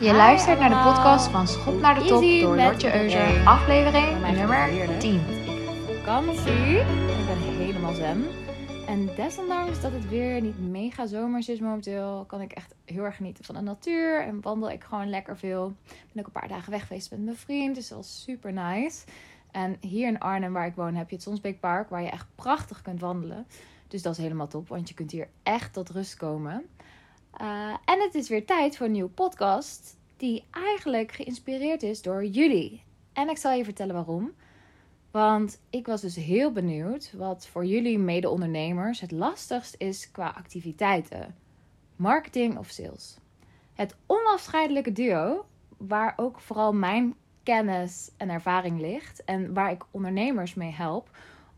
Je luistert naar de podcast van Schop naar de Top door Lotje Euser, aflevering nummer 10. vakantie en ik ben helemaal zen. En desondanks dat het weer niet mega zomers is momenteel, kan ik echt heel erg genieten van de natuur. En wandel ik gewoon lekker veel. Ben ook een paar dagen weg geweest met mijn vriend, dus dat was super nice. En hier in Arnhem, waar ik woon, heb je het Sonsbeekpark, waar je echt prachtig kunt wandelen. Dus dat is helemaal top, want je kunt hier echt tot rust komen. Uh, en het is weer tijd voor een nieuwe podcast, die eigenlijk geïnspireerd is door jullie. En ik zal je vertellen waarom. Want ik was dus heel benieuwd wat voor jullie mede-ondernemers het lastigst is qua activiteiten: marketing of sales. Het onafscheidelijke duo, waar ook vooral mijn kennis en ervaring ligt en waar ik ondernemers mee help,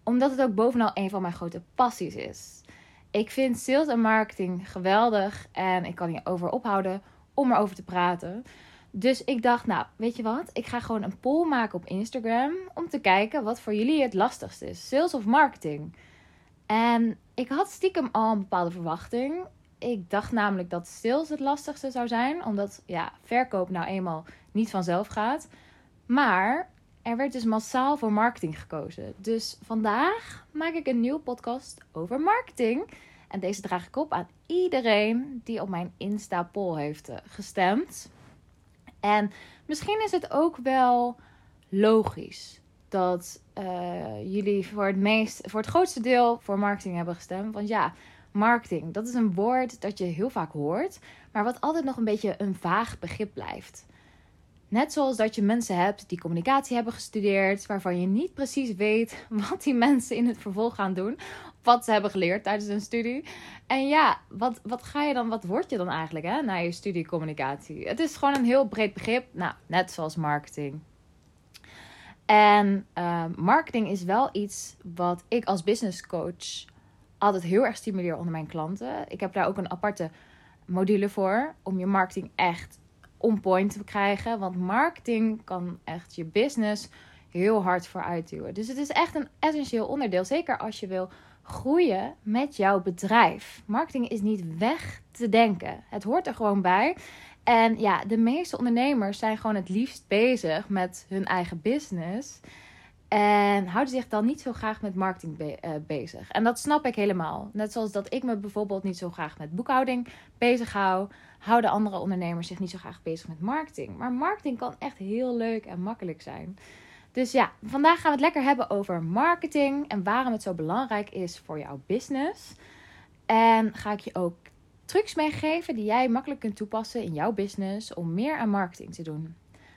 omdat het ook bovenal een van mijn grote passies is. Ik vind sales en marketing geweldig en ik kan hierover ophouden om erover te praten. Dus ik dacht, nou, weet je wat? Ik ga gewoon een poll maken op Instagram om te kijken wat voor jullie het lastigst is: sales of marketing. En ik had stiekem al een bepaalde verwachting. Ik dacht namelijk dat sales het lastigste zou zijn, omdat ja, verkoop nou eenmaal niet vanzelf gaat. Maar er werd dus massaal voor marketing gekozen. Dus vandaag maak ik een nieuwe podcast over marketing. En deze draag ik op aan iedereen die op mijn Insta-poll heeft eh, gestemd. En misschien is het ook wel logisch dat uh, jullie voor het, meest, voor het grootste deel voor marketing hebben gestemd. Want ja, marketing, dat is een woord dat je heel vaak hoort, maar wat altijd nog een beetje een vaag begrip blijft. Net zoals dat je mensen hebt die communicatie hebben gestudeerd, waarvan je niet precies weet wat die mensen in het vervolg gaan doen, wat ze hebben geleerd tijdens hun studie. En ja, wat, wat ga je dan, wat word je dan eigenlijk hè, na je studie communicatie? Het is gewoon een heel breed begrip, nou, net zoals marketing. En uh, marketing is wel iets wat ik als business coach altijd heel erg stimuleer onder mijn klanten. Ik heb daar ook een aparte module voor om je marketing echt on point te krijgen. Want marketing kan echt je business heel hard vooruitduwen. Dus het is echt een essentieel onderdeel. Zeker als je wil groeien met jouw bedrijf. Marketing is niet weg te denken. Het hoort er gewoon bij. En ja, de meeste ondernemers zijn gewoon het liefst bezig met hun eigen business. En houden zich dan niet zo graag met marketing eh, bezig. En dat snap ik helemaal. Net zoals dat ik me bijvoorbeeld niet zo graag met boekhouding bezig hou, houden andere ondernemers zich niet zo graag bezig met marketing. Maar marketing kan echt heel leuk en makkelijk zijn. Dus ja, vandaag gaan we het lekker hebben over marketing en waarom het zo belangrijk is voor jouw business. En ga ik je ook trucs meegeven die jij makkelijk kunt toepassen in jouw business om meer aan marketing te doen.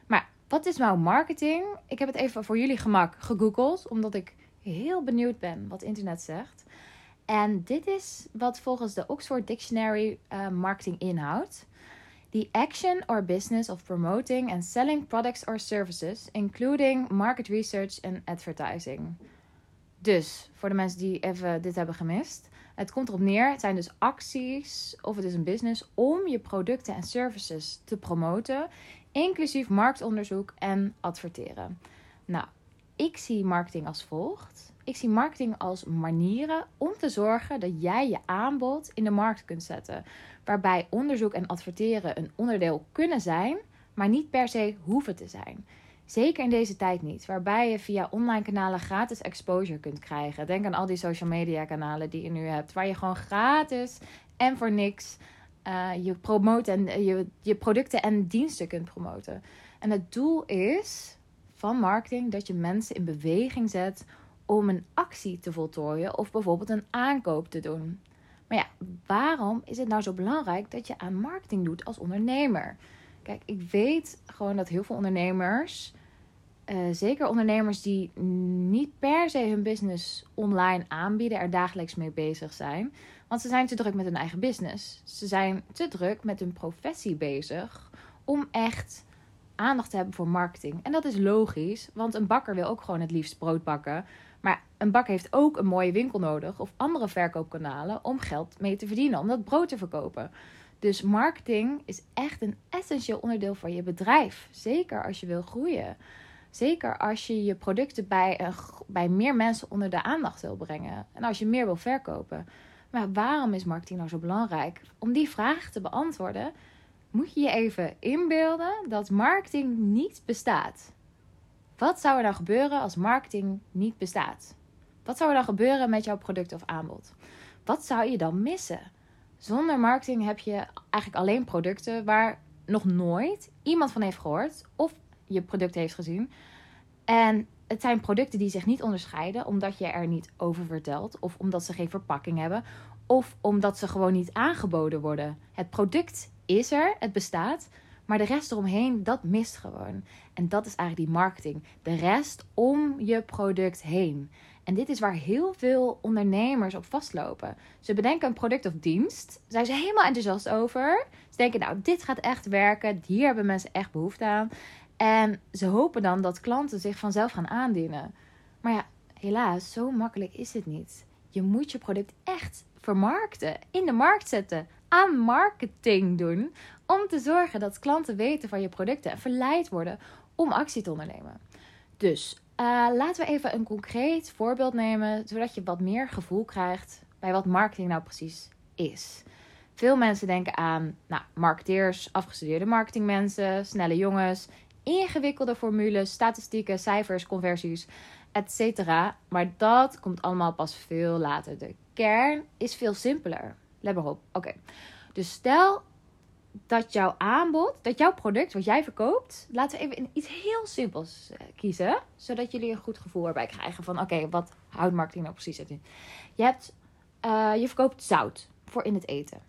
Maar wat is nou marketing? Ik heb het even voor jullie gemak gegoogeld, omdat ik heel benieuwd ben wat internet zegt. En dit is wat volgens de Oxford Dictionary uh, marketing inhoudt. The action or business of promoting and selling products or services, including market research and advertising. Dus, voor de mensen die even dit hebben gemist. Het komt erop neer, het zijn dus acties of het is een business om je producten en services te promoten, inclusief marktonderzoek en adverteren. Nou, ik zie marketing als volgt. Ik zie marketing als manieren om te zorgen dat jij je aanbod in de markt kunt zetten. Waarbij onderzoek en adverteren een onderdeel kunnen zijn, maar niet per se hoeven te zijn. Zeker in deze tijd niet, waarbij je via online kanalen gratis exposure kunt krijgen. Denk aan al die social media kanalen die je nu hebt, waar je gewoon gratis en voor niks uh, je, en, uh, je, je producten en diensten kunt promoten. En het doel is van marketing dat je mensen in beweging zet om een actie te voltooien of bijvoorbeeld een aankoop te doen. Maar ja, waarom is het nou zo belangrijk dat je aan marketing doet als ondernemer? Kijk, ik weet gewoon dat heel veel ondernemers, uh, zeker ondernemers die niet per se hun business online aanbieden, er dagelijks mee bezig zijn. Want ze zijn te druk met hun eigen business. Ze zijn te druk met hun professie bezig om echt aandacht te hebben voor marketing. En dat is logisch, want een bakker wil ook gewoon het liefst brood bakken. Maar een bakker heeft ook een mooie winkel nodig of andere verkoopkanalen om geld mee te verdienen, om dat brood te verkopen. Dus marketing is echt een essentieel onderdeel van je bedrijf. Zeker als je wil groeien. Zeker als je je producten bij, bij meer mensen onder de aandacht wil brengen. En als je meer wil verkopen. Maar waarom is marketing nou zo belangrijk? Om die vraag te beantwoorden, moet je je even inbeelden dat marketing niet bestaat. Wat zou er dan gebeuren als marketing niet bestaat? Wat zou er dan gebeuren met jouw product of aanbod? Wat zou je dan missen? Zonder marketing heb je eigenlijk alleen producten waar nog nooit iemand van heeft gehoord of je product heeft gezien. En het zijn producten die zich niet onderscheiden omdat je er niet over vertelt of omdat ze geen verpakking hebben of omdat ze gewoon niet aangeboden worden. Het product is er, het bestaat, maar de rest eromheen, dat mist gewoon. En dat is eigenlijk die marketing. De rest om je product heen. En dit is waar heel veel ondernemers op vastlopen. Ze bedenken een product of dienst, zijn ze helemaal enthousiast over. Ze denken, nou, dit gaat echt werken, hier hebben mensen echt behoefte aan. En ze hopen dan dat klanten zich vanzelf gaan aandienen. Maar ja, helaas, zo makkelijk is het niet. Je moet je product echt vermarkten, in de markt zetten, aan marketing doen, om te zorgen dat klanten weten van je producten en verleid worden om actie te ondernemen. Dus uh, laten we even een concreet voorbeeld nemen, zodat je wat meer gevoel krijgt bij wat marketing nou precies is. Veel mensen denken aan nou, marketeers, afgestudeerde marketingmensen, snelle jongens, ingewikkelde formules, statistieken, cijfers, conversies, etc. Maar dat komt allemaal pas veel later. De kern is veel simpeler. Let maar op. Oké. Dus stel dat jouw aanbod, dat jouw product wat jij verkoopt, laten we even iets heel simpels eh, kiezen, zodat jullie een goed gevoel erbij krijgen van oké, wat houdt marketing nou precies in? Je hebt, uh, je verkoopt zout voor in het eten.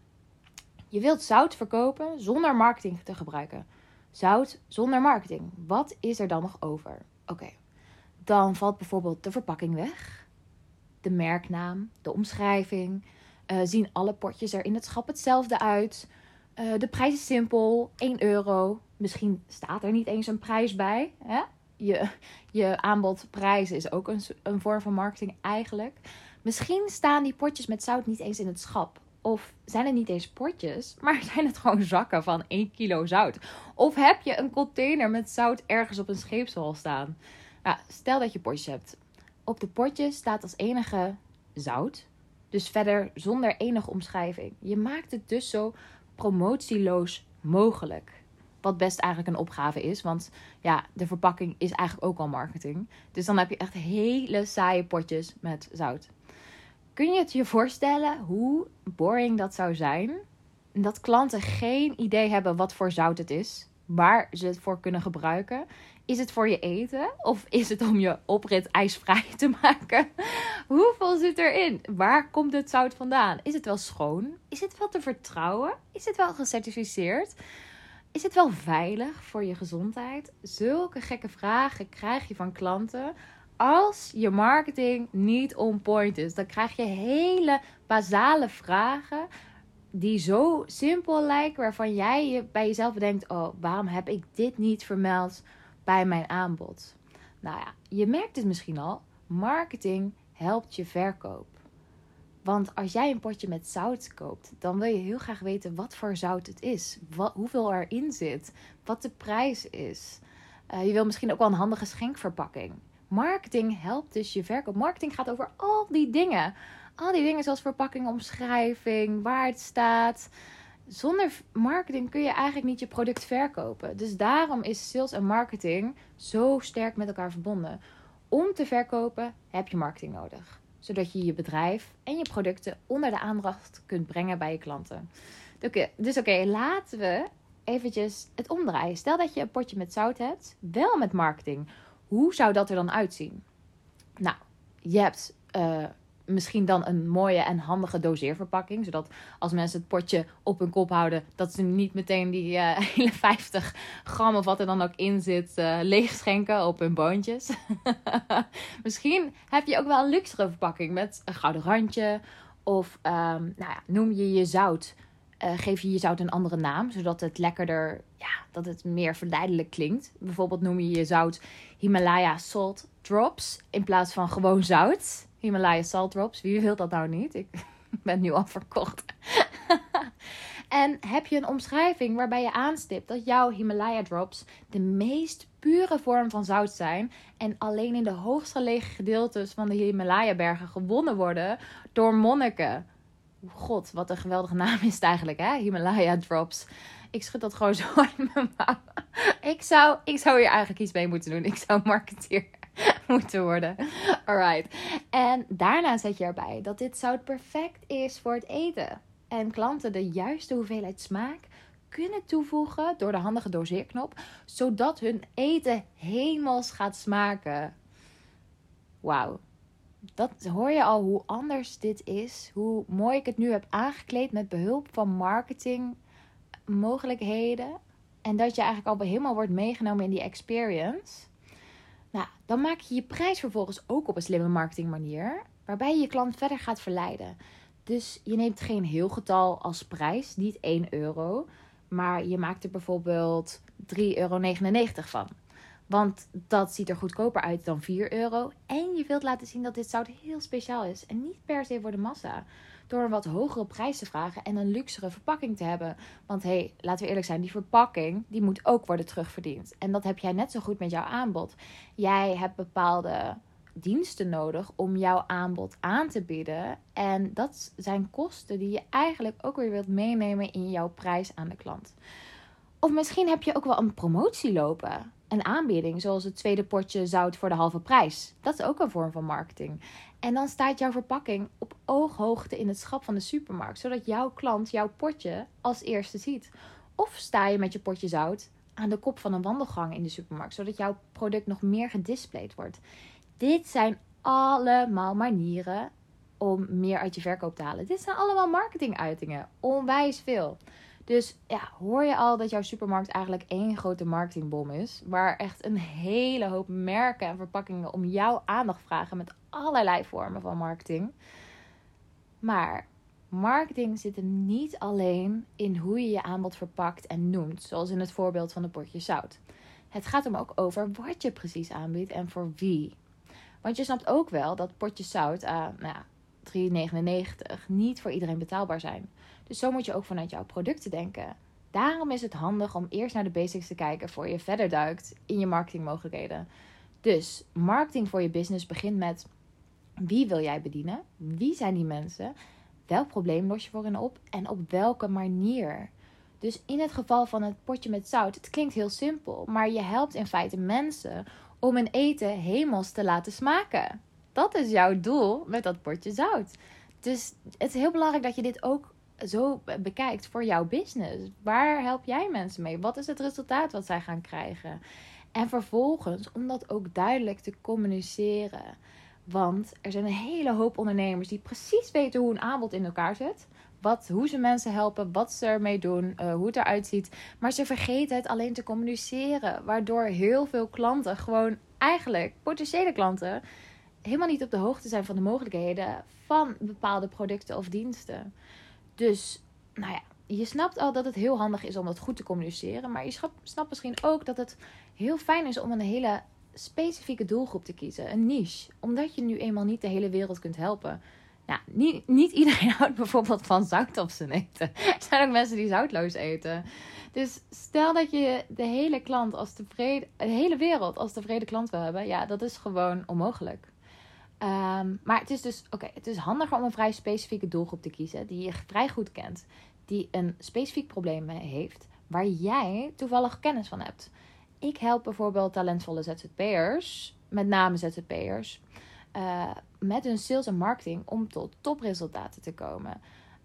Je wilt zout verkopen zonder marketing te gebruiken. Zout zonder marketing. Wat is er dan nog over? Oké, dan valt bijvoorbeeld de verpakking weg, de merknaam, de omschrijving. Uh, zien alle potjes er in het schap hetzelfde uit? Uh, de prijs is simpel, 1 euro. Misschien staat er niet eens een prijs bij. Hè? Je, je aanbodprijs is ook een, een vorm van marketing eigenlijk. Misschien staan die potjes met zout niet eens in het schap. Of zijn het niet eens potjes, maar zijn het gewoon zakken van 1 kilo zout? Of heb je een container met zout ergens op een scheepswal staan? Stel dat je potjes hebt. Op de potjes staat als enige zout. Dus verder zonder enige omschrijving. Je maakt het dus zo promotieloos mogelijk. Wat best eigenlijk een opgave is, want ja, de verpakking is eigenlijk ook al marketing. Dus dan heb je echt hele saaie potjes met zout. Kun je het je voorstellen hoe boring dat zou zijn? Dat klanten geen idee hebben wat voor zout het is, waar ze het voor kunnen gebruiken. Is het voor je eten of is het om je oprit ijsvrij te maken? Hoeveel zit erin? Waar komt het zout vandaan? Is het wel schoon? Is het wel te vertrouwen? Is het wel gecertificeerd? Is het wel veilig voor je gezondheid? Zulke gekke vragen krijg je van klanten als je marketing niet on point is. Dan krijg je hele basale vragen die zo simpel lijken, waarvan jij je bij jezelf denkt: oh, waarom heb ik dit niet vermeld bij mijn aanbod? Nou ja, je merkt het misschien al. Marketing helpt je verkoop. Want als jij een potje met zout koopt, dan wil je heel graag weten wat voor zout het is, hoeveel erin zit, wat de prijs is. Uh, je wil misschien ook wel een handige schenkverpakking. Marketing helpt dus je verkoop. Marketing gaat over al die dingen. Al die dingen zoals verpakking, omschrijving, waar het staat. Zonder marketing kun je eigenlijk niet je product verkopen. Dus daarom is sales en marketing zo sterk met elkaar verbonden. Om te verkopen heb je marketing nodig. Zodat je je bedrijf en je producten onder de aandacht kunt brengen bij je klanten. Dus oké, laten we eventjes het omdraaien. Stel dat je een potje met zout hebt, wel met marketing. Hoe zou dat er dan uitzien? Nou, je hebt uh, misschien dan een mooie en handige doseerverpakking. Zodat als mensen het potje op hun kop houden, dat ze niet meteen die uh, hele 50 gram of wat er dan ook in zit, uh, leeg schenken op hun boontjes. misschien heb je ook wel een luxere verpakking met een gouden randje. Of um, nou ja, noem je je zout. Uh, geef je je zout een andere naam, zodat het lekkerder, ja, dat het meer verleidelijk klinkt. Bijvoorbeeld noem je je zout Himalaya Salt Drops in plaats van gewoon zout. Himalaya Salt Drops. Wie wil dat nou niet? Ik ben nu al verkocht. en heb je een omschrijving waarbij je aanstipt dat jouw Himalaya Drops de meest pure vorm van zout zijn en alleen in de hoogst gelegen gedeeltes van de Himalaya bergen gewonnen worden door monniken. God, wat een geweldige naam is het eigenlijk, hè? Himalaya Drops. Ik schud dat gewoon zo in mijn mouw. Ik zou, ik zou hier eigenlijk iets mee moeten doen. Ik zou marketeer moeten worden. Alright. En daarna zet je erbij dat dit zout perfect is voor het eten. En klanten de juiste hoeveelheid smaak kunnen toevoegen door de handige doseerknop, zodat hun eten hemels gaat smaken. Wauw. Dat hoor je al hoe anders dit is. Hoe mooi ik het nu heb aangekleed met behulp van marketing mogelijkheden. En dat je eigenlijk al helemaal wordt meegenomen in die experience. Nou, dan maak je je prijs vervolgens ook op een slimme marketingmanier. Waarbij je je klant verder gaat verleiden. Dus je neemt geen heel getal als prijs, niet 1 euro. Maar je maakt er bijvoorbeeld 3,99 euro van. Want dat ziet er goedkoper uit dan 4 euro. En je wilt laten zien dat dit zout heel speciaal is. En niet per se voor de massa. Door een wat hogere prijs te vragen en een luxere verpakking te hebben. Want hé, hey, laten we eerlijk zijn, die verpakking die moet ook worden terugverdiend. En dat heb jij net zo goed met jouw aanbod. Jij hebt bepaalde diensten nodig om jouw aanbod aan te bieden. En dat zijn kosten die je eigenlijk ook weer wilt meenemen in jouw prijs aan de klant. Of misschien heb je ook wel een promotie lopen. Een aanbieding, zoals het tweede potje zout voor de halve prijs. Dat is ook een vorm van marketing. En dan staat jouw verpakking op ooghoogte in het schap van de supermarkt, zodat jouw klant jouw potje als eerste ziet. Of sta je met je potje zout aan de kop van een wandelgang in de supermarkt, zodat jouw product nog meer gedisplayed wordt. Dit zijn allemaal manieren om meer uit je verkoop te halen. Dit zijn allemaal marketinguitingen. Onwijs veel. Dus ja, hoor je al dat jouw supermarkt eigenlijk één grote marketingbom is. Waar echt een hele hoop merken en verpakkingen om jouw aandacht vragen met allerlei vormen van marketing. Maar marketing zit hem niet alleen in hoe je je aanbod verpakt en noemt, zoals in het voorbeeld van de potje zout. Het gaat hem ook over wat je precies aanbiedt en voor wie. Want je snapt ook wel dat potjes zout aan nou ja, 3,99 niet voor iedereen betaalbaar zijn. Zo moet je ook vanuit jouw producten denken. Daarom is het handig om eerst naar de basics te kijken voor je verder duikt in je marketingmogelijkheden. Dus marketing voor je business begint met wie wil jij bedienen? Wie zijn die mensen? Welk probleem los je voor hen op en op welke manier? Dus in het geval van het potje met zout, het klinkt heel simpel, maar je helpt in feite mensen om een eten hemels te laten smaken. Dat is jouw doel met dat potje zout. Dus het is heel belangrijk dat je dit ook zo bekijkt voor jouw business. Waar help jij mensen mee? Wat is het resultaat wat zij gaan krijgen? En vervolgens om dat ook duidelijk te communiceren. Want er zijn een hele hoop ondernemers die precies weten hoe een aanbod in elkaar zit. Wat, hoe ze mensen helpen, wat ze ermee doen, uh, hoe het eruit ziet. Maar ze vergeten het alleen te communiceren. Waardoor heel veel klanten, gewoon eigenlijk potentiële klanten, helemaal niet op de hoogte zijn van de mogelijkheden van bepaalde producten of diensten. Dus, nou ja, je snapt al dat het heel handig is om dat goed te communiceren. Maar je snapt misschien ook dat het heel fijn is om een hele specifieke doelgroep te kiezen. Een niche. Omdat je nu eenmaal niet de hele wereld kunt helpen. Nou, niet, niet iedereen houdt bijvoorbeeld van zout op zijn eten. Er zijn ook mensen die zoutloos eten. Dus stel dat je de hele klant als tevreden, de hele wereld als tevreden klant wil hebben, ja, dat is gewoon onmogelijk. Um, maar het is dus, oké, het is handiger om een vrij specifieke doelgroep te kiezen die je vrij goed kent, die een specifiek probleem heeft, waar jij toevallig kennis van hebt. Ik help bijvoorbeeld talentvolle ZZP'ers, met name ZZP'ers, uh, met hun sales en marketing om tot topresultaten te komen.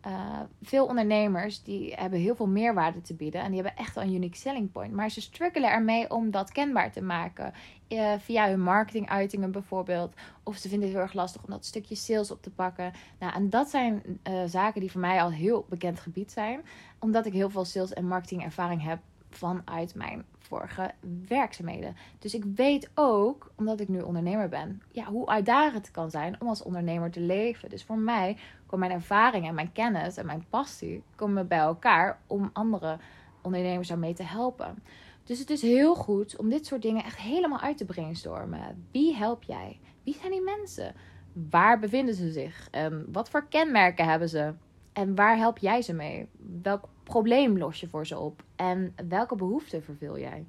Uh, veel ondernemers die hebben heel veel meerwaarde te bieden en die hebben echt wel een unique selling point. Maar ze struggelen ermee om dat kenbaar te maken. Uh, via hun marketinguitingen bijvoorbeeld. Of ze vinden het heel erg lastig om dat stukje sales op te pakken. Nou, en dat zijn uh, zaken die voor mij al heel bekend gebied zijn. Omdat ik heel veel sales en marketing ervaring heb vanuit mijn vorige werkzaamheden. Dus ik weet ook, omdat ik nu ondernemer ben, ja, hoe uitdagend het kan zijn om als ondernemer te leven. Dus voor mij komen mijn ervaring en mijn kennis en mijn passie komen bij elkaar om andere ondernemers daarmee te helpen. Dus het is heel goed om dit soort dingen echt helemaal uit te brainstormen. Wie help jij? Wie zijn die mensen? Waar bevinden ze zich? En wat voor kenmerken hebben ze? En waar help jij ze mee? Welk probleem los je voor ze op? En welke behoeften vervul jij?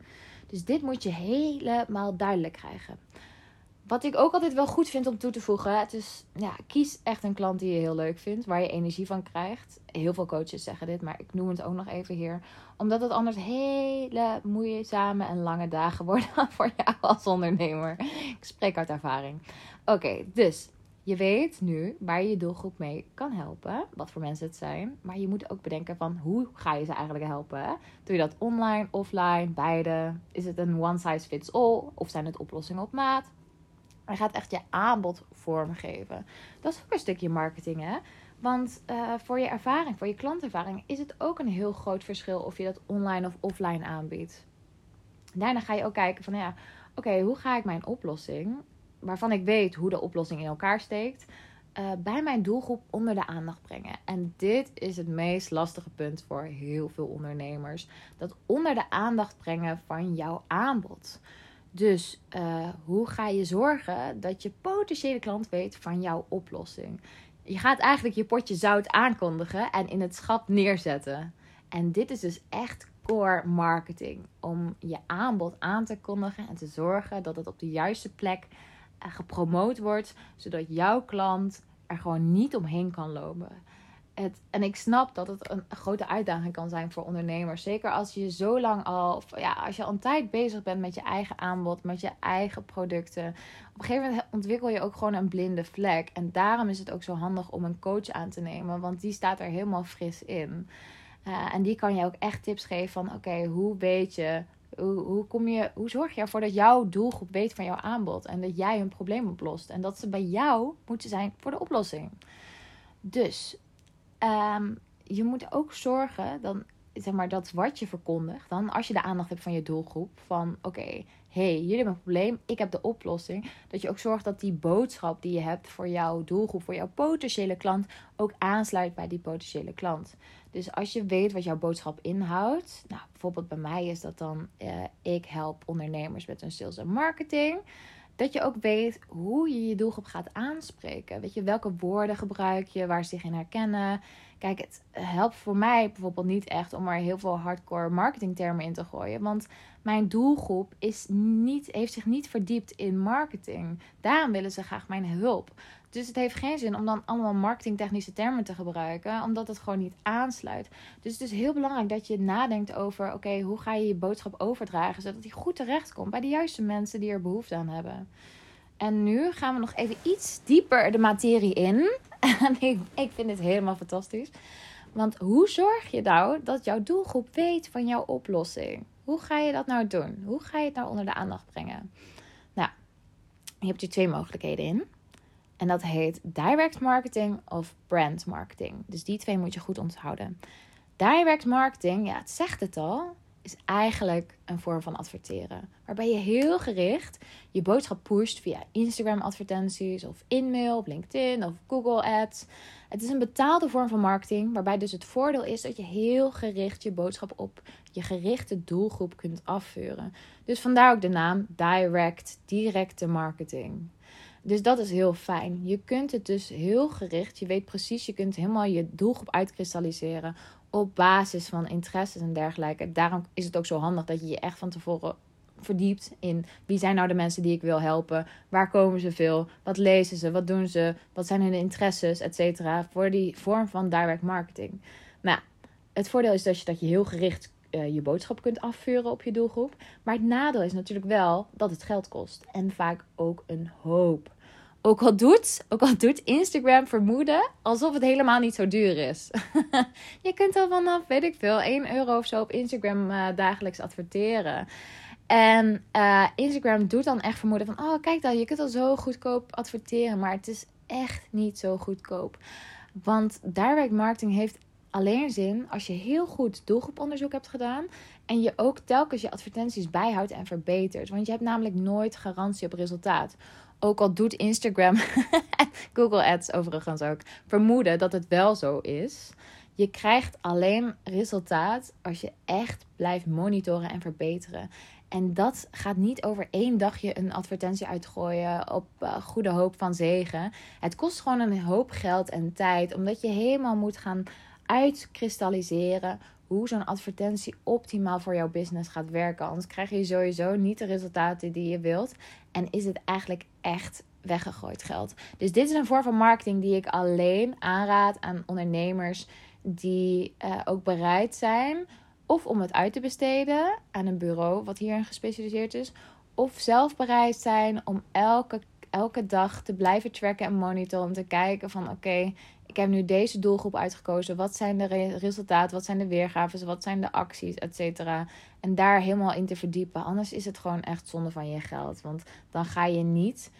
Dus dit moet je helemaal duidelijk krijgen. wat ik ook altijd wel goed vind om toe te voegen. Het is, ja, kies echt een klant die je heel leuk vindt. Waar je energie van krijgt. Heel veel coaches zeggen dit, maar ik noem het ook nog even hier. Omdat het anders hele moeizame en lange dagen worden voor jou als ondernemer. Ik spreek uit ervaring. Oké, dus je weet nu waar je je doelgroep mee kan helpen. Wat voor mensen het zijn. Maar je moet ook bedenken van hoe ga je ze eigenlijk helpen. Doe je dat online, offline, beide? Is het een one size fits all? Of zijn het oplossingen op maat? Je gaat echt je aanbod vormgeven. Dat is ook een stukje marketing, hè? Want uh, voor je ervaring, voor je klantervaring, is het ook een heel groot verschil of je dat online of offline aanbiedt. Daarna ga je ook kijken van, ja, oké, hoe ga ik mijn oplossing, waarvan ik weet hoe de oplossing in elkaar steekt, uh, bij mijn doelgroep onder de aandacht brengen. En dit is het meest lastige punt voor heel veel ondernemers. Dat onder de aandacht brengen van jouw aanbod. Dus uh, hoe ga je zorgen dat je potentiële klant weet van jouw oplossing? Je gaat eigenlijk je potje zout aankondigen en in het schap neerzetten. En dit is dus echt core marketing. Om je aanbod aan te kondigen en te zorgen dat het op de juiste plek gepromoot wordt. Zodat jouw klant er gewoon niet omheen kan lopen het, en ik snap dat het een grote uitdaging kan zijn voor ondernemers. Zeker als je zo lang al, ja, als je al een tijd bezig bent met je eigen aanbod, met je eigen producten. Op een gegeven moment ontwikkel je ook gewoon een blinde vlek. En daarom is het ook zo handig om een coach aan te nemen, want die staat er helemaal fris in. Uh, en die kan je ook echt tips geven van: oké, hoe weet je hoe, kom je, hoe zorg je ervoor dat jouw doelgroep weet van jouw aanbod en dat jij hun probleem oplost en dat ze bij jou moeten zijn voor de oplossing? Dus Um, je moet ook zorgen, dan, zeg maar, dat wat je verkondigt, dan als je de aandacht hebt van je doelgroep, van oké, hey, jullie hebben een probleem, ik heb de oplossing. Dat je ook zorgt dat die boodschap die je hebt voor jouw doelgroep, voor jouw potentiële klant, ook aansluit bij die potentiële klant. Dus als je weet wat jouw boodschap inhoudt, nou, bijvoorbeeld bij mij is dat dan, uh, ik help ondernemers met hun sales en marketing dat je ook weet hoe je je doelgroep gaat aanspreken. Weet je, welke woorden gebruik je, waar ze zich in herkennen. Kijk, het helpt voor mij bijvoorbeeld niet echt om er heel veel hardcore marketingtermen in te gooien. Want mijn doelgroep is niet, heeft zich niet verdiept in marketing. Daarom willen ze graag mijn hulp. Dus het heeft geen zin om dan allemaal marketingtechnische termen te gebruiken, omdat het gewoon niet aansluit. Dus het is heel belangrijk dat je nadenkt over: oké, hoe ga je je boodschap overdragen, zodat die goed terecht komt bij de juiste mensen die er behoefte aan hebben. En nu gaan we nog even iets dieper de materie in. En ik, ik vind dit helemaal fantastisch. Want hoe zorg je nou dat jouw doelgroep weet van jouw oplossing? Hoe ga je dat nou doen? Hoe ga je het nou onder de aandacht brengen? Nou, je hebt hier twee mogelijkheden in. En dat heet direct marketing of brand marketing. Dus die twee moet je goed onthouden. Direct marketing, ja, het zegt het al, is eigenlijk een vorm van adverteren. Waarbij je heel gericht je boodschap pusht via Instagram advertenties of e-mail op LinkedIn of Google Ads. Het is een betaalde vorm van marketing, waarbij dus het voordeel is dat je heel gericht je boodschap op je gerichte doelgroep kunt afvuren. Dus vandaar ook de naam direct, directe marketing. Dus dat is heel fijn. Je kunt het dus heel gericht, je weet precies, je kunt helemaal je doelgroep uitkristalliseren op basis van interesses en dergelijke. Daarom is het ook zo handig dat je je echt van tevoren verdiept in wie zijn nou de mensen die ik wil helpen, waar komen ze veel, wat lezen ze, wat doen ze, wat zijn hun interesses, et cetera, voor die vorm van direct marketing. Nou, het voordeel is dat je, dat je heel gericht uh, je boodschap kunt afvuren op je doelgroep. Maar het nadeel is natuurlijk wel dat het geld kost. En vaak ook een hoop. Ook al doet, ook al doet Instagram vermoeden alsof het helemaal niet zo duur is. je kunt al vanaf, weet ik veel, 1 euro of zo op Instagram uh, dagelijks adverteren. En uh, Instagram doet dan echt vermoeden van, oh kijk dan, je kunt al zo goedkoop adverteren. Maar het is echt niet zo goedkoop. Want direct marketing heeft alleen zin als je heel goed doelgroeponderzoek hebt gedaan. En je ook telkens je advertenties bijhoudt en verbetert. Want je hebt namelijk nooit garantie op resultaat. Ook al doet Instagram, Google Ads overigens ook, vermoeden dat het wel zo is. Je krijgt alleen resultaat als je echt blijft monitoren en verbeteren. En dat gaat niet over één dagje een advertentie uitgooien op uh, goede hoop van zegen. Het kost gewoon een hoop geld en tijd, omdat je helemaal moet gaan uitkristalliseren hoe zo'n advertentie optimaal voor jouw business gaat werken. Anders krijg je sowieso niet de resultaten die je wilt. En is het eigenlijk echt weggegooid geld. Dus dit is een vorm van marketing die ik alleen aanraad aan ondernemers die uh, ook bereid zijn. Of om het uit te besteden aan een bureau wat hierin gespecialiseerd is. Of zelf bereid zijn om elke, elke dag te blijven tracken en monitoren. Om te kijken van oké, ik heb nu deze doelgroep uitgekozen. Wat zijn de resultaten? Wat zijn de weergaves? Wat zijn de acties? Et cetera. En daar helemaal in te verdiepen. Anders is het gewoon echt zonde van je geld. Want dan ga je niet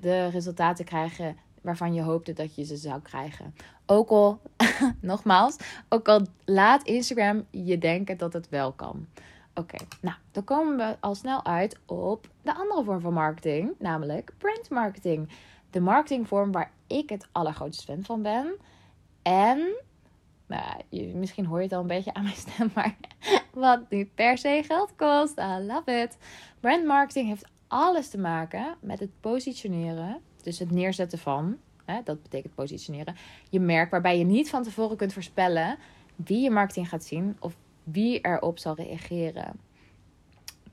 de resultaten krijgen waarvan je hoopte dat je ze zou krijgen. Ook al, nogmaals, ook al laat Instagram je denken dat het wel kan. Oké, nou, dan komen we al snel uit op de andere vorm van marketing, namelijk brandmarketing. De marketingvorm waar ik het allergrootste fan van ben. En, nou, misschien hoor je het al een beetje aan mijn stem, maar wat niet per se geld kost. I love it. Brandmarketing heeft alles te maken met het positioneren, dus het neerzetten van, hè, dat betekent positioneren, je merk waarbij je niet van tevoren kunt voorspellen wie je marketing gaat zien of wie erop zal reageren.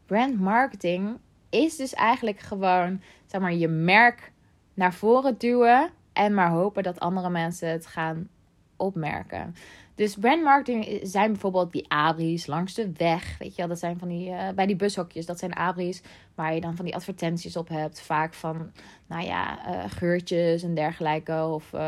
Brand marketing is dus eigenlijk gewoon, zeg maar, je merk naar voren duwen en maar hopen dat andere mensen het gaan opmerken. Dus brandmarketing zijn bijvoorbeeld die abris langs de weg. Weet je wel, dat zijn van die, uh, bij die bushokjes, dat zijn abris waar je dan van die advertenties op hebt. Vaak van, nou ja, uh, geurtjes en dergelijke. Of, uh,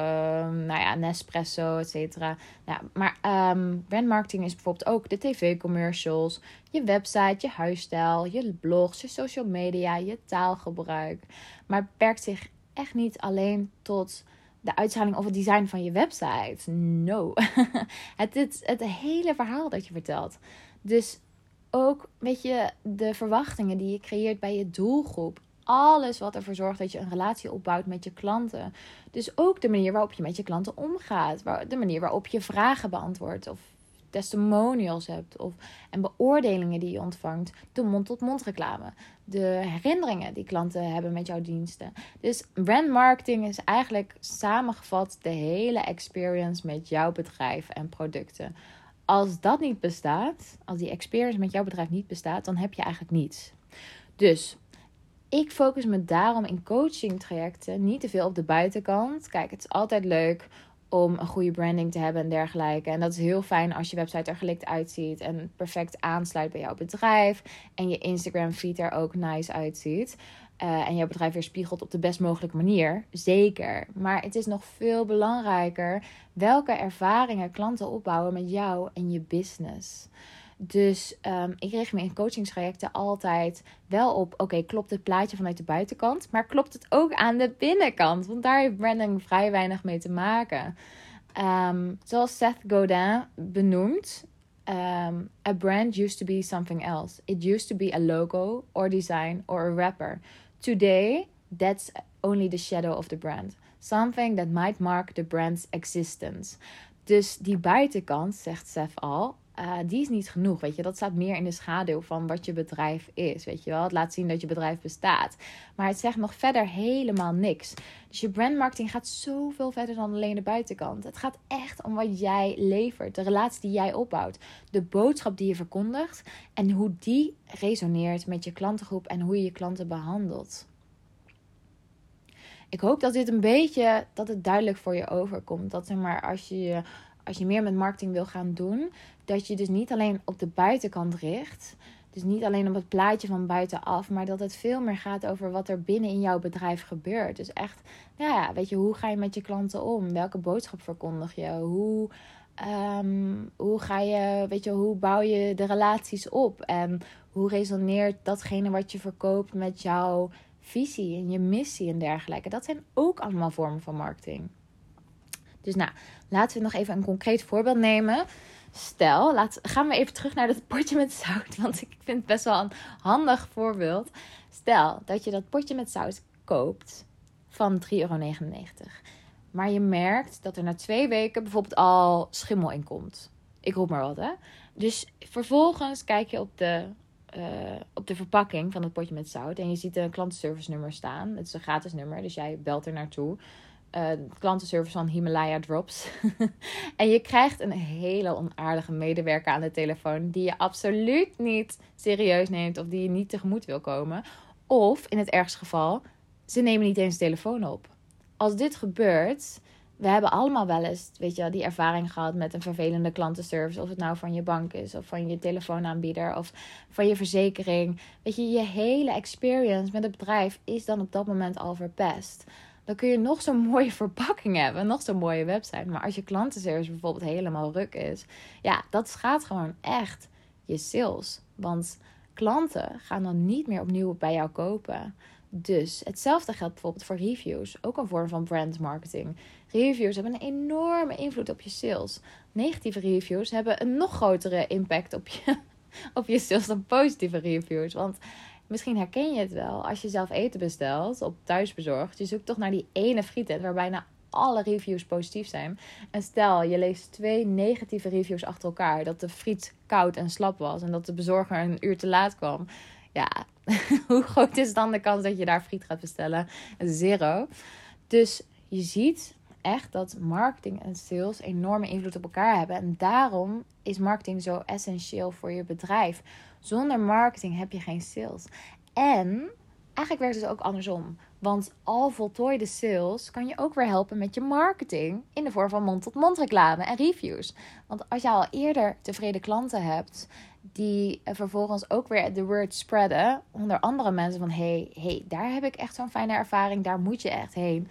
nou ja, Nespresso, et cetera. Ja, maar um, brandmarketing is bijvoorbeeld ook de tv-commercials, je website, je huisstijl, je blogs, je social media, je taalgebruik. Maar het beperkt zich echt niet alleen tot de uitstraling of het design van je website. No. het is het hele verhaal dat je vertelt. Dus ook, weet je, de verwachtingen die je creëert bij je doelgroep. Alles wat ervoor zorgt dat je een relatie opbouwt met je klanten. Dus ook de manier waarop je met je klanten omgaat. De manier waarop je vragen beantwoordt. Of testimonials hebt of, en beoordelingen die je ontvangt, de mond-tot-mond reclame, de herinneringen die klanten hebben met jouw diensten. Dus brandmarketing is eigenlijk samengevat de hele experience met jouw bedrijf en producten. Als dat niet bestaat, als die experience met jouw bedrijf niet bestaat, dan heb je eigenlijk niets. Dus ik focus me daarom in coaching trajecten niet te veel op de buitenkant. Kijk, het is altijd leuk om een goede branding te hebben en dergelijke. En dat is heel fijn als je website er gelikt uitziet en perfect aansluit bij jouw bedrijf. En je Instagram feed er ook nice uitziet. Uh, en jouw bedrijf weer spiegelt op de best mogelijke manier. Zeker. Maar het is nog veel belangrijker welke ervaringen klanten opbouwen met jou en je business. Dus um, ik richt me in coachingstrajecten altijd wel op: oké, klopt het plaatje vanuit de buitenkant, maar klopt het ook aan de binnenkant? Want daar heeft branding vrij weinig mee te maken. Um, zoals Seth Godin benoemt: um, A brand used to be something else. It used to be a logo or design or a wrapper. Today, that's only the shadow of the brand. Something that might mark the brand's existence. Dus die buitenkant, zegt Seth al, uh, die is niet genoeg. Weet je, dat staat meer in de schaduw van wat je bedrijf is. Weet je wel, het laat zien dat je bedrijf bestaat. Maar het zegt nog verder helemaal niks. Dus je brandmarketing gaat zoveel verder dan alleen de buitenkant. Het gaat echt om wat jij levert, de relatie die jij opbouwt, de boodschap die je verkondigt en hoe die resoneert met je klantengroep en hoe je je klanten behandelt. Ik hoop dat dit een beetje, dat het duidelijk voor je overkomt. Dat zeg maar, als je als je meer met marketing wil gaan doen, dat je dus niet alleen op de buitenkant richt. Dus niet alleen op het plaatje van buitenaf, maar dat het veel meer gaat over wat er binnen in jouw bedrijf gebeurt. Dus echt, nou ja, weet je, hoe ga je met je klanten om? Welke boodschap verkondig je? Hoe, ehm, hoe ga je, weet je, hoe bouw je de relaties op? En hoe resoneert datgene wat je verkoopt met jouw visie en je missie en dergelijke? Dat zijn ook allemaal vormen van marketing. Dus nou, laten we nog even een concreet voorbeeld nemen. Stel, laat, gaan we even terug naar dat potje met zout. Want ik vind het best wel een handig voorbeeld. Stel dat je dat potje met zout koopt van 3,99 euro. Maar je merkt dat er na twee weken bijvoorbeeld al schimmel in komt. Ik roep maar wat, hè. Dus vervolgens kijk je op de, uh, op de verpakking van het potje met zout. En je ziet een klantenservice nummer staan. Het is een gratis nummer, dus jij belt er naartoe. Uh, klantenservice van Himalaya Drops. en je krijgt een hele onaardige medewerker aan de telefoon die je absoluut niet serieus neemt of die je niet tegemoet wil komen. Of in het ergste geval, ze nemen niet eens de telefoon op. Als dit gebeurt, we hebben allemaal wel eens, weet je, die ervaring gehad met een vervelende klantenservice. Of het nou van je bank is, of van je telefoonaanbieder, of van je verzekering. Weet je, je hele experience met het bedrijf is dan op dat moment al verpest. Dan kun je nog zo'n mooie verpakking hebben, nog zo'n mooie website. Maar als je klantenservice bijvoorbeeld helemaal ruk is, ja, dat schaadt gewoon echt je sales. Want klanten gaan dan niet meer opnieuw bij jou kopen. Dus hetzelfde geldt bijvoorbeeld voor reviews, ook een vorm van brand marketing. Reviews hebben een enorme invloed op je sales. Negatieve reviews hebben een nog grotere impact op je, op je sales dan positieve reviews. Want misschien herken je het wel. Als je zelf eten bestelt op thuisbezorgd, je zoekt toch naar die ene frietent waar bijna alle reviews positief zijn. En stel, je leest twee negatieve reviews achter elkaar. Dat de friet koud en slap was en dat de bezorger een uur te laat kwam. Ja, hoe groot is dan de kans dat je daar friet gaat bestellen? Zero. Dus je ziet echt dat marketing en sales enorme invloed op elkaar hebben. En daarom is marketing zo essentieel voor je bedrijf. Zonder marketing heb je geen sales. En eigenlijk werkt het ook andersom. Want al voltooide sales kan je ook weer helpen met je marketing in de vorm van mond-tot-mond reclame en reviews. Want als je al eerder tevreden klanten hebt die vervolgens ook weer de word spreaden onder andere mensen van hey, hey, daar heb ik echt zo'n fijne ervaring, daar moet je echt heen.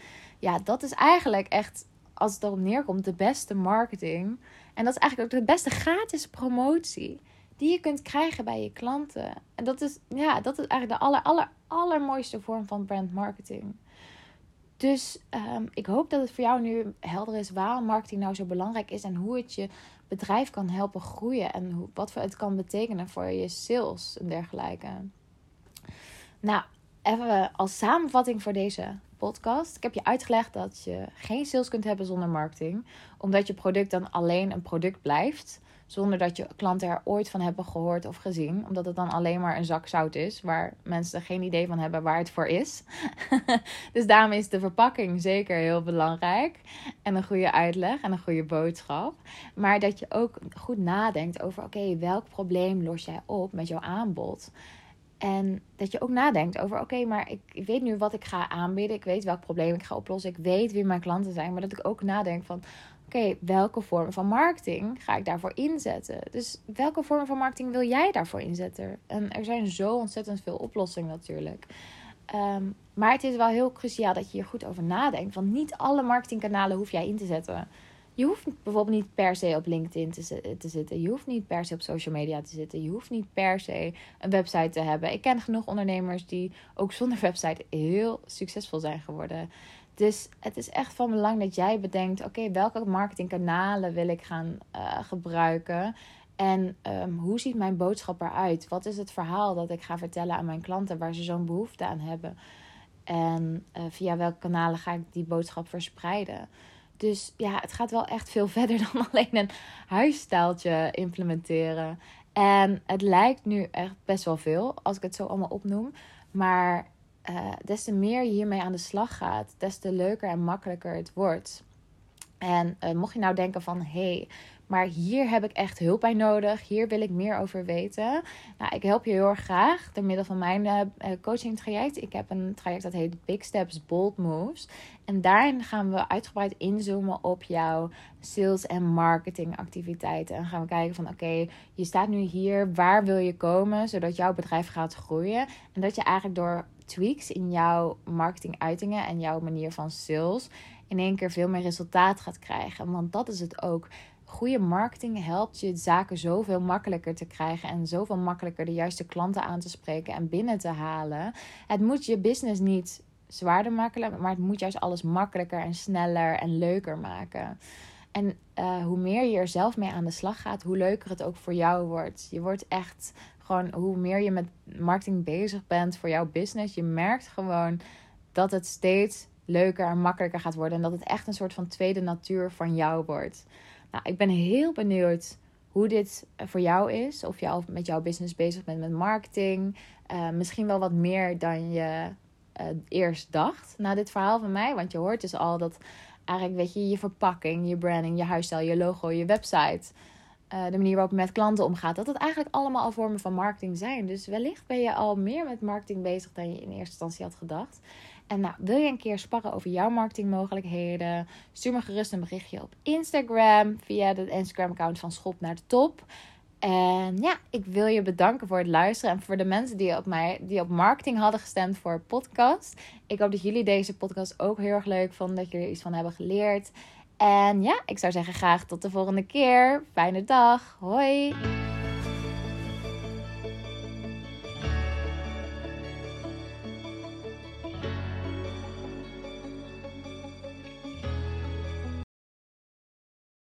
Ja, dat is eigenlijk echt als het erop neerkomt de beste marketing en dat is eigenlijk ook de beste gratis promotie die je kunt krijgen bij je klanten. En dat is, ja, dat is eigenlijk de aller, aller, allermooiste vorm van brand marketing. Dus um, ik hoop dat het voor jou nu helder is waarom marketing nou zo belangrijk is en hoe het je bedrijf kan helpen groeien en hoe, wat voor het kan betekenen voor je sales en dergelijke. Nou, even als samenvatting voor deze podcast. Ik heb je uitgelegd dat je geen sales kunt hebben zonder marketing, omdat je product dan alleen een product blijft. Zonder dat je klanten er ooit van hebben gehoord of gezien. Omdat het dan alleen maar een zak zout is. Waar mensen geen idee van hebben waar het voor is. dus daarom is de verpakking zeker heel belangrijk. En een goede uitleg en een goede boodschap. Maar dat je ook goed nadenkt over: oké, welk probleem los jij op met jouw aanbod? En dat je ook nadenkt over: oké, maar ik, weet nu wat ik ga aanbieden. Ik weet welk probleem ik ga oplossen. Ik weet wie mijn klanten zijn. Maar dat ik ook nadenk van: oké, welke vorm van marketing ga ik daarvoor inzetten? Dus welke vorm van marketing wil jij daarvoor inzetten? En er zijn zo ontzettend veel oplossingen natuurlijk. Ehm, maar het is wel heel cruciaal dat je hier goed over nadenkt. Want niet alle marketingkanalen hoef jij in te zetten. Je hoeft bijvoorbeeld niet per se op LinkedIn te, te zitten. Je hoeft niet per se op social media te zitten. Je hoeft niet per se een website te hebben. Ik ken genoeg ondernemers die ook zonder website heel succesvol zijn geworden. Dus het is echt van belang dat jij bedenkt: oké, welke marketingkanalen wil ik gaan uh, gebruiken? En um, hoe ziet mijn boodschap eruit? Wat is het verhaal dat ik ga vertellen aan mijn klanten waar ze zo'n behoefte aan hebben? En uh, via welke kanalen ga ik die boodschap verspreiden? Dus ja, het gaat wel echt veel verder dan alleen een huisstijltje implementeren. En het lijkt nu echt best wel veel als ik het zo allemaal opnoem. Maar uh, des te meer je hiermee aan de slag gaat, des te leuker en makkelijker het wordt. En uh, mocht je nou denken van hé, hey, maar hier heb ik echt hulp bij nodig. Hier wil ik meer over weten. Nou, ik help je heel erg graag door middel van mijn uh, coaching traject. Ik heb een traject dat heet Big Steps Bold Moves. En daarin gaan we uitgebreid inzoomen op jouw sales en marketing activiteiten. En gaan we kijken van oké, je staat nu hier. Waar wil je komen zodat jouw bedrijf gaat groeien? En dat je eigenlijk door tweaks in jouw marketinguitingen en jouw manier van sales in één keer veel meer resultaat gaat krijgen. Want dat is het ook. Goede marketing helpt je zaken zoveel makkelijker te krijgen en zoveel makkelijker de juiste klanten aan te spreken en binnen te halen. Het moet je business niet zwaarder maken, maar het moet juist alles makkelijker en sneller en leuker maken. En uh, hoe meer je er zelf mee aan de slag gaat, hoe leuker het ook voor jou wordt. Je wordt echt gewoon hoe meer je met marketing bezig bent voor jouw business, je merkt gewoon dat het steeds leuker en makkelijker gaat worden. En dat het echt een soort van tweede natuur van jou wordt. Nou, ik ben heel benieuwd hoe dit voor jou is. Of je al met jouw business bezig bent met marketing. Uh, misschien wel wat meer dan je uh, eerst dacht na dit verhaal van mij. Want je hoort dus al dat eigenlijk, weet je, je verpakking, je branding, je huisstijl, je logo, je website, de manier waarop je met klanten omgaat, dat het eigenlijk allemaal al vormen van marketing zijn. Dus wellicht ben je al meer met marketing bezig dan je in eerste instantie had gedacht. En nou, wil je een keer sparren over jouw marketingmogelijkheden? Stuur me gerust een berichtje op Instagram via de Instagram-account van Schop naar de Top. En ja, ik wil je bedanken voor het luisteren en voor de mensen die op mij die op marketing hadden gestemd voor podcast. Ik hoop dat jullie deze podcast ook heel erg leuk vonden, dat jullie er iets van hebben geleerd. En ja, ik zou zeggen graag tot de volgende keer. Fijne dag. Hoi.